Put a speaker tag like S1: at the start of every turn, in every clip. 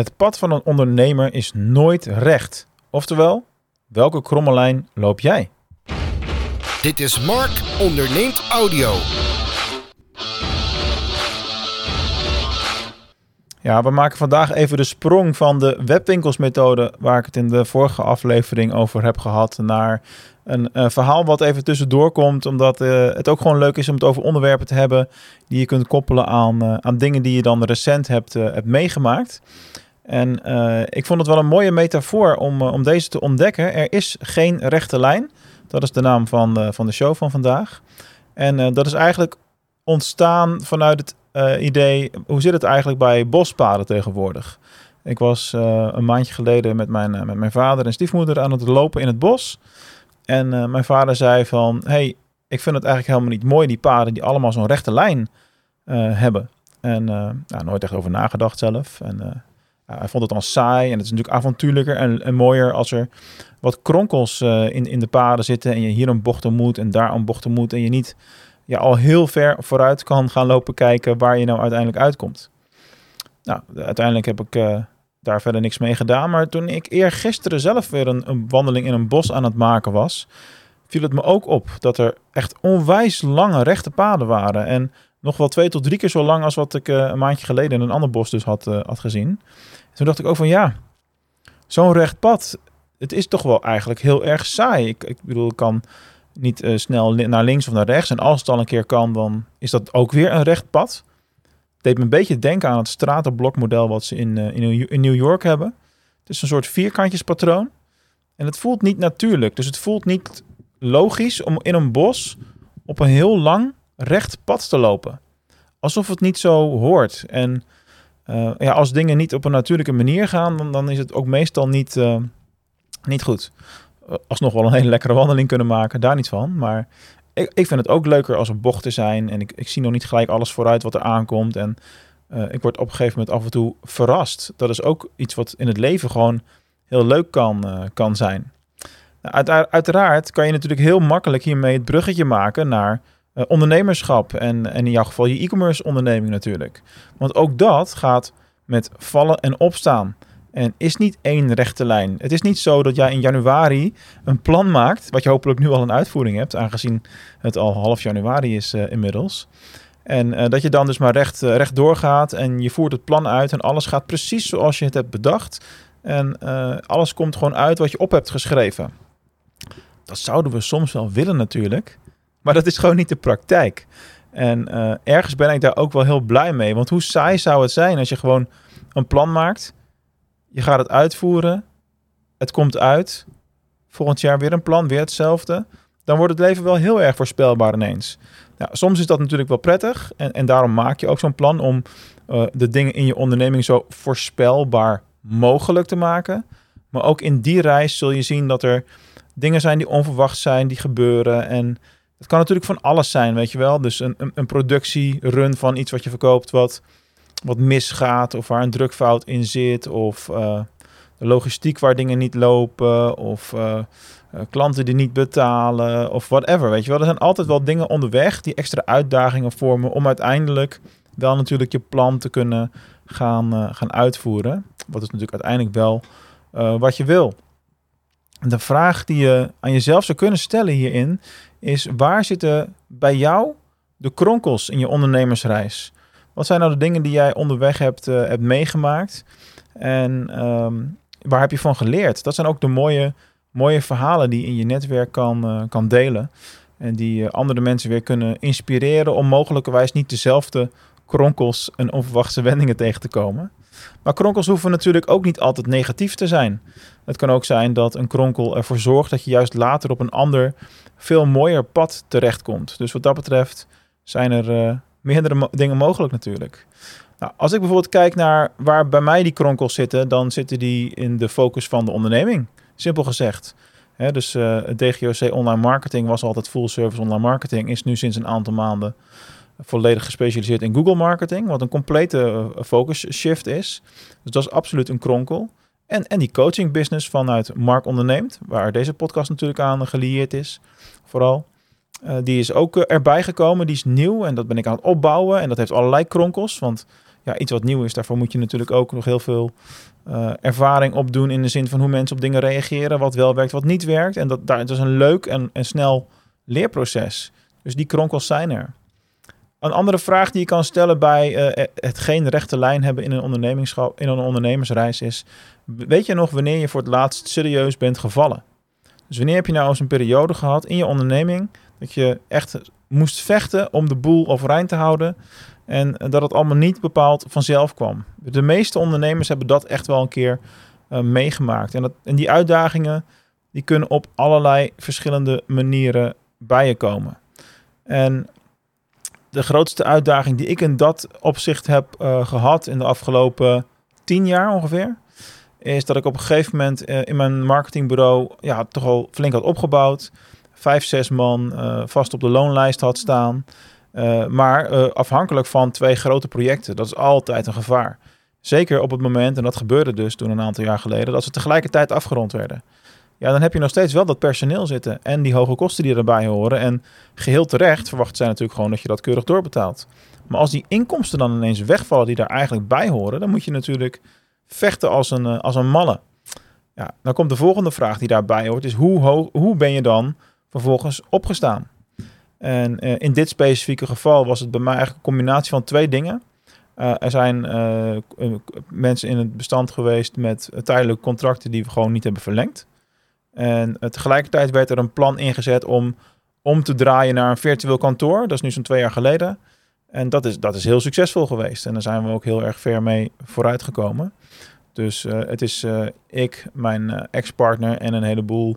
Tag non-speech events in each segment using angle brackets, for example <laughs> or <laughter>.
S1: Het pad van een ondernemer is nooit recht. Oftewel, welke kromme lijn loop jij?
S2: Dit is Mark onderneemt audio.
S1: Ja, we maken vandaag even de sprong van de webwinkelsmethode, waar ik het in de vorige aflevering over heb gehad, naar een uh, verhaal wat even tussendoor komt, omdat uh, het ook gewoon leuk is om het over onderwerpen te hebben die je kunt koppelen aan, uh, aan dingen die je dan recent hebt, hebt meegemaakt. En ik vond het wel een mooie metafoor om, om deze te ontdekken. Er is geen rechte lijn. Dat is de naam van de, van de show van vandaag. En dat is eigenlijk ontstaan vanuit het idee, hoe zit het eigenlijk bij bospaden tegenwoordig? Ik was een maandje geleden met mijn, met mijn vader en stiefmoeder aan het lopen in het bos. En mijn vader zei van, hey, ik vind het eigenlijk helemaal niet mooi, die paden die allemaal zo'n rechte lijn hebben. En nou, nooit echt over nagedacht zelf. En hij vond het dan saai en het is natuurlijk avontuurlijker en, mooier als er wat kronkels in, in de paden zitten en je hier een bocht moet en daar een bocht moet en je niet ja, al heel ver vooruit kan gaan lopen kijken waar je nou uiteindelijk uitkomt. Nou, uiteindelijk heb ik daar verder niks mee gedaan. Maar toen ik eergisteren zelf weer een, een, wandeling in een bos aan het maken was, viel het me ook op dat er echt onwijs lange rechte paden waren. En nog wel twee tot drie keer zo lang als wat ik uh, een maandje geleden in een ander bos dus had, uh, had gezien. Toen dacht ik ook van ja, zo'n recht pad, het is toch wel eigenlijk heel erg saai. Ik, ik bedoel, ik kan niet uh, snel naar links of naar rechts. En als het al een keer kan, dan is dat ook weer een recht pad deed me een beetje denken aan het stratenblokmodel wat ze in, uh, in, New York hebben. Het is een soort vierkantjespatroon. En het voelt niet natuurlijk. Dus het voelt niet logisch om in een bos op een heel lang recht pad te lopen. Alsof het niet zo hoort. En uh, ja, als dingen niet op een natuurlijke manier gaan, dan, dan is het ook meestal niet, uh, niet goed. Alsnog wel een hele lekkere wandeling kunnen maken, daar niet van. Maar ik, ik vind het ook leuker als er bochten zijn. En ik, ik zie nog niet gelijk alles vooruit wat er aankomt. En ik word op een gegeven moment af en toe verrast. Dat is ook iets wat in het leven gewoon heel leuk kan, kan zijn. Nou, uit, uiteraard kan je natuurlijk heel makkelijk hiermee het bruggetje maken naar uh, ondernemerschap. En, en in jouw geval je e-commerce onderneming natuurlijk. Want ook dat gaat met vallen en opstaan. En is niet één rechte lijn. Het is niet zo dat jij in januari een plan maakt, wat je hopelijk nu al een uitvoering hebt, aangezien het al half januari is uh, inmiddels. En uh, dat je dan dus maar recht, recht doorgaat en je voert het plan uit en alles gaat precies zoals je het hebt bedacht. En alles komt gewoon uit wat je op hebt geschreven. Dat zouden we soms wel willen natuurlijk, maar dat is gewoon niet de praktijk. En ergens ben ik daar ook wel heel blij mee, want hoe saai zou het zijn als je gewoon een plan maakt je gaat het uitvoeren. Het komt uit. Volgend jaar weer een plan, weer hetzelfde. Dan wordt het leven wel heel erg voorspelbaar ineens. Nou, soms is dat natuurlijk wel prettig. En, en daarom maak je ook zo'n plan om uh, de dingen in je onderneming zo voorspelbaar mogelijk te maken. Maar ook in die reis zul je zien dat er dingen zijn die onverwacht zijn, die gebeuren. En het kan natuurlijk van alles zijn, weet je wel. Dus een, een, een productierun van iets wat je verkoopt, wat wat misgaat of waar een drukfout in zit of uh, de logistiek waar dingen niet lopen of uh, uh, klanten die niet betalen of whatever, weet je wel. Er zijn altijd wel dingen onderweg die extra uitdagingen vormen om uiteindelijk wel natuurlijk je plan te kunnen gaan, gaan uitvoeren. Wat is natuurlijk uiteindelijk wel wat je wil. De vraag die je aan jezelf zou kunnen stellen hierin is waar zitten bij jou de kronkels in je ondernemersreis? Wat zijn nou de dingen die jij onderweg hebt, uh, hebt meegemaakt? En um, waar heb je van geleerd? Dat zijn ook de mooie, mooie verhalen die je in je netwerk kan, uh, kan delen. En die uh, andere mensen weer kunnen inspireren om mogelijkerwijs niet dezelfde kronkels en onverwachte wendingen tegen te komen. Maar kronkels hoeven natuurlijk ook niet altijd negatief te zijn. Het kan ook zijn dat een kronkel ervoor zorgt dat je juist later op een ander, veel mooier pad terechtkomt. Dus wat dat betreft zijn er meerdere dingen mogelijk natuurlijk. Nou, als ik bijvoorbeeld kijk naar waar bij mij die kronkels zitten, dan zitten die in de focus van de onderneming. Simpel gezegd. dus uh, het DGOC online marketing was altijd full service online marketing, is nu sinds een aantal maanden volledig gespecialiseerd in Google marketing, wat een complete uh, focus shift is. Dus dat is absoluut een kronkel. En, en die coaching business vanuit Mark Onderneemt, waar deze podcast natuurlijk aan gelieerd is, vooral. Uh, die is ook uh, erbij gekomen. Die is nieuw en dat ben ik aan het opbouwen. En dat heeft allerlei kronkels. Want ja, iets wat nieuw is, daarvoor moet je natuurlijk ook nog heel veel uh, ervaring opdoen in de zin van hoe mensen op dingen reageren, wat wel werkt, wat niet werkt. En dat, daar, is een leuk en, en snel leerproces. Dus die kronkels zijn er. Een andere vraag die je kan stellen bij uh, het geen rechte lijn hebben in een ondernemingschap, in een ondernemersreis is: weet je nog wanneer je voor het laatst serieus bent gevallen? Dus wanneer heb je nou eens een periode gehad in je onderneming dat je echt moest vechten om de boel overeind te houden en dat het allemaal niet bepaald vanzelf kwam? De meeste ondernemers hebben dat echt wel een keer uh, meegemaakt. En, dat, en die uitdagingen die kunnen op allerlei verschillende manieren bij je komen. En de grootste uitdaging die ik in dat opzicht heb uh, gehad in de afgelopen tien jaar ongeveer, is dat ik op een gegeven moment uh, in mijn marketingbureau ja, toch al flink had opgebouwd. Vijf, zes man uh, vast op de loonlijst had staan. maar afhankelijk van twee grote projecten. Dat is altijd een gevaar. Zeker op het moment, en dat gebeurde dus toen een aantal jaar geleden, dat ze tegelijkertijd afgerond werden ja, dan heb je nog steeds wel dat personeel zitten en die hoge kosten die erbij horen. En geheel terecht verwacht zij natuurlijk gewoon dat je dat keurig doorbetaalt. Maar als die inkomsten dan ineens wegvallen die daar eigenlijk bij horen, dan moet je natuurlijk vechten als een, eh, als een malle. Ja, dan komt de volgende vraag die daarbij hoort, is hoe, hoe ben je dan vervolgens opgestaan? En uh, in dit specifieke geval was het bij mij eigenlijk een combinatie van twee dingen. Uh, er zijn mensen in het bestand geweest met tijdelijke contracten die we gewoon niet hebben verlengd. En tegelijkertijd werd er een plan ingezet om om te draaien naar een virtueel kantoor. Dat is nu zo'n twee jaar geleden. En dat is, dat is heel succesvol geweest. En daar zijn we ook heel erg ver mee vooruitgekomen. Dus uh, het is uh, ik, mijn uh, ex-partner en een heleboel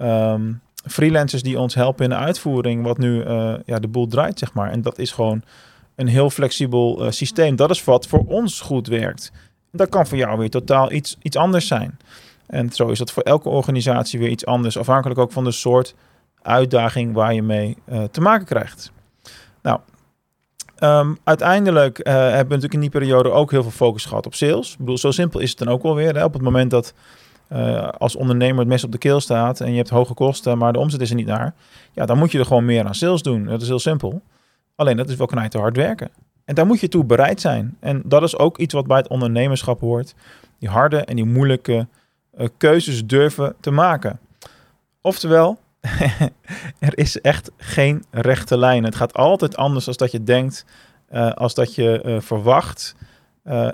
S1: um, freelancers die ons helpen in de uitvoering, wat nu ja, de boel draait, zeg maar. En dat is gewoon een heel flexibel systeem. Dat is wat voor ons goed werkt. Dat kan voor jou weer totaal iets, iets anders zijn. En zo is dat voor elke organisatie weer iets anders, afhankelijk ook van de soort uitdaging waar je mee uh, te maken krijgt. Nou, um, uiteindelijk uh, hebben we natuurlijk in die periode ook heel veel focus gehad op sales. Ik bedoel, zo simpel is het dan ook wel weer. Op het moment dat uh, als ondernemer het mes op de keel staat en je hebt hoge kosten, maar de omzet is er niet naar, ja, dan moet je er gewoon meer aan sales doen. Dat is heel simpel. Alleen dat is wel knijter hard werken. En daar moet je toe bereid zijn. En dat is ook iets wat bij het ondernemerschap hoort. Die harde en die moeilijke keuzes durven te maken. Oftewel, <laughs> er is echt geen rechte lijn. Het gaat altijd anders dan dat je denkt, uh, als dat je uh, verwacht.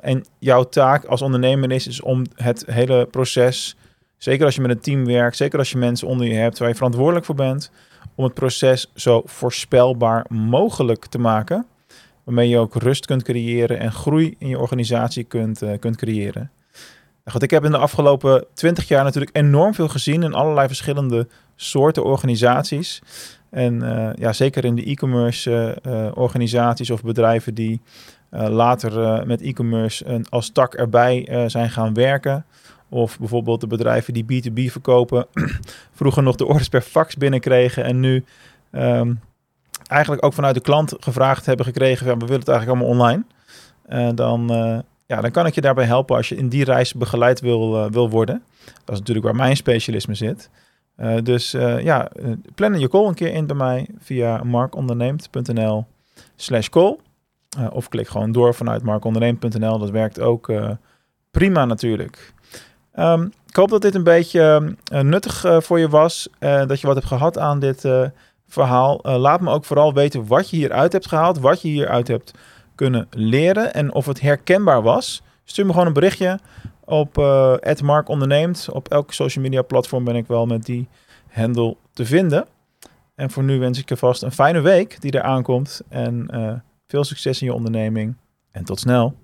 S1: en jouw taak als ondernemer is, is om het hele proces, zeker als je met een team werkt, zeker als je mensen onder je hebt waar je verantwoordelijk voor bent, om het proces zo voorspelbaar mogelijk te maken. Waarmee je ook rust kunt creëren en groei in je organisatie kunt, kunt creëren. Nou ik heb in de afgelopen twintig jaar natuurlijk enorm veel gezien in allerlei verschillende soorten organisaties. En uh, ja, zeker in de e-commerce uh, organisaties of bedrijven die uh, later met e-commerce als tak erbij zijn gaan werken. Of bijvoorbeeld de bedrijven die B2B verkopen, <clears throat> vroeger nog de orders per fax binnenkregen en nu um, eigenlijk ook vanuit de klant gevraagd hebben gekregen, ja, we willen het eigenlijk allemaal online. dan ja, dan kan ik je daarbij helpen als je in die reis begeleid wil, uh, wil worden. Dat is natuurlijk waar mijn specialisme zit. Uh, dus uh, ja, plan je call een keer in bij mij via markonderneemt.nl slash call. of klik gewoon door vanuit markonderneemt.nl. Dat werkt ook prima natuurlijk. Um, ik hoop dat dit een beetje nuttig voor je was. dat je wat hebt gehad aan dit verhaal. laat me ook vooral weten wat je hieruit hebt gehaald. Wat je hieruit hebt kunnen leren. En of het herkenbaar was, stuur me gewoon een berichtje op uh, Mark Onderneemt. Op elke social media platform ben ik wel met die handle te vinden. En voor nu wens ik je vast een fijne week die er aankomt. En uh, veel succes in je onderneming. En tot snel.